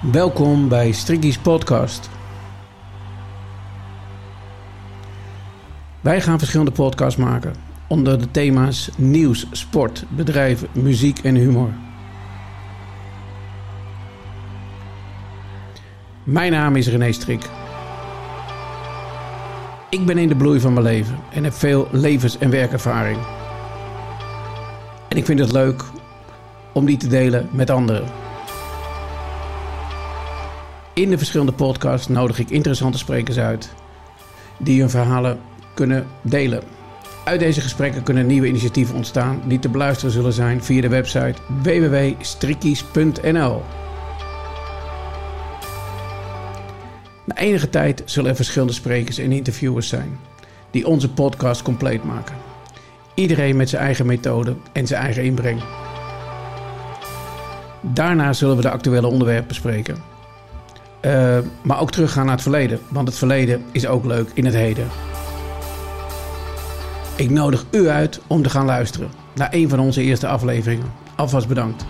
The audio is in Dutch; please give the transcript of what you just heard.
Welkom bij Stricky's podcast. Wij gaan verschillende podcasts maken onder de thema's nieuws, sport, bedrijven, muziek en humor. Mijn naam is René Strik. Ik ben in de bloei van mijn leven en heb veel levens- en werkervaring. En ik vind het leuk om die te delen met anderen. In de verschillende podcasts nodig ik interessante sprekers uit die hun verhalen kunnen delen. Uit deze gesprekken kunnen nieuwe initiatieven ontstaan die te beluisteren zullen zijn via de website www.strikkies.nl. Na enige tijd zullen er verschillende sprekers en interviewers zijn die onze podcast compleet maken. Iedereen met zijn eigen methode en zijn eigen inbreng. Daarna zullen we de actuele onderwerpen bespreken. Uh, maar ook teruggaan naar het verleden, want het verleden is ook leuk in het heden. Ik nodig u uit om te gaan luisteren naar een van onze eerste afleveringen. Alvast bedankt.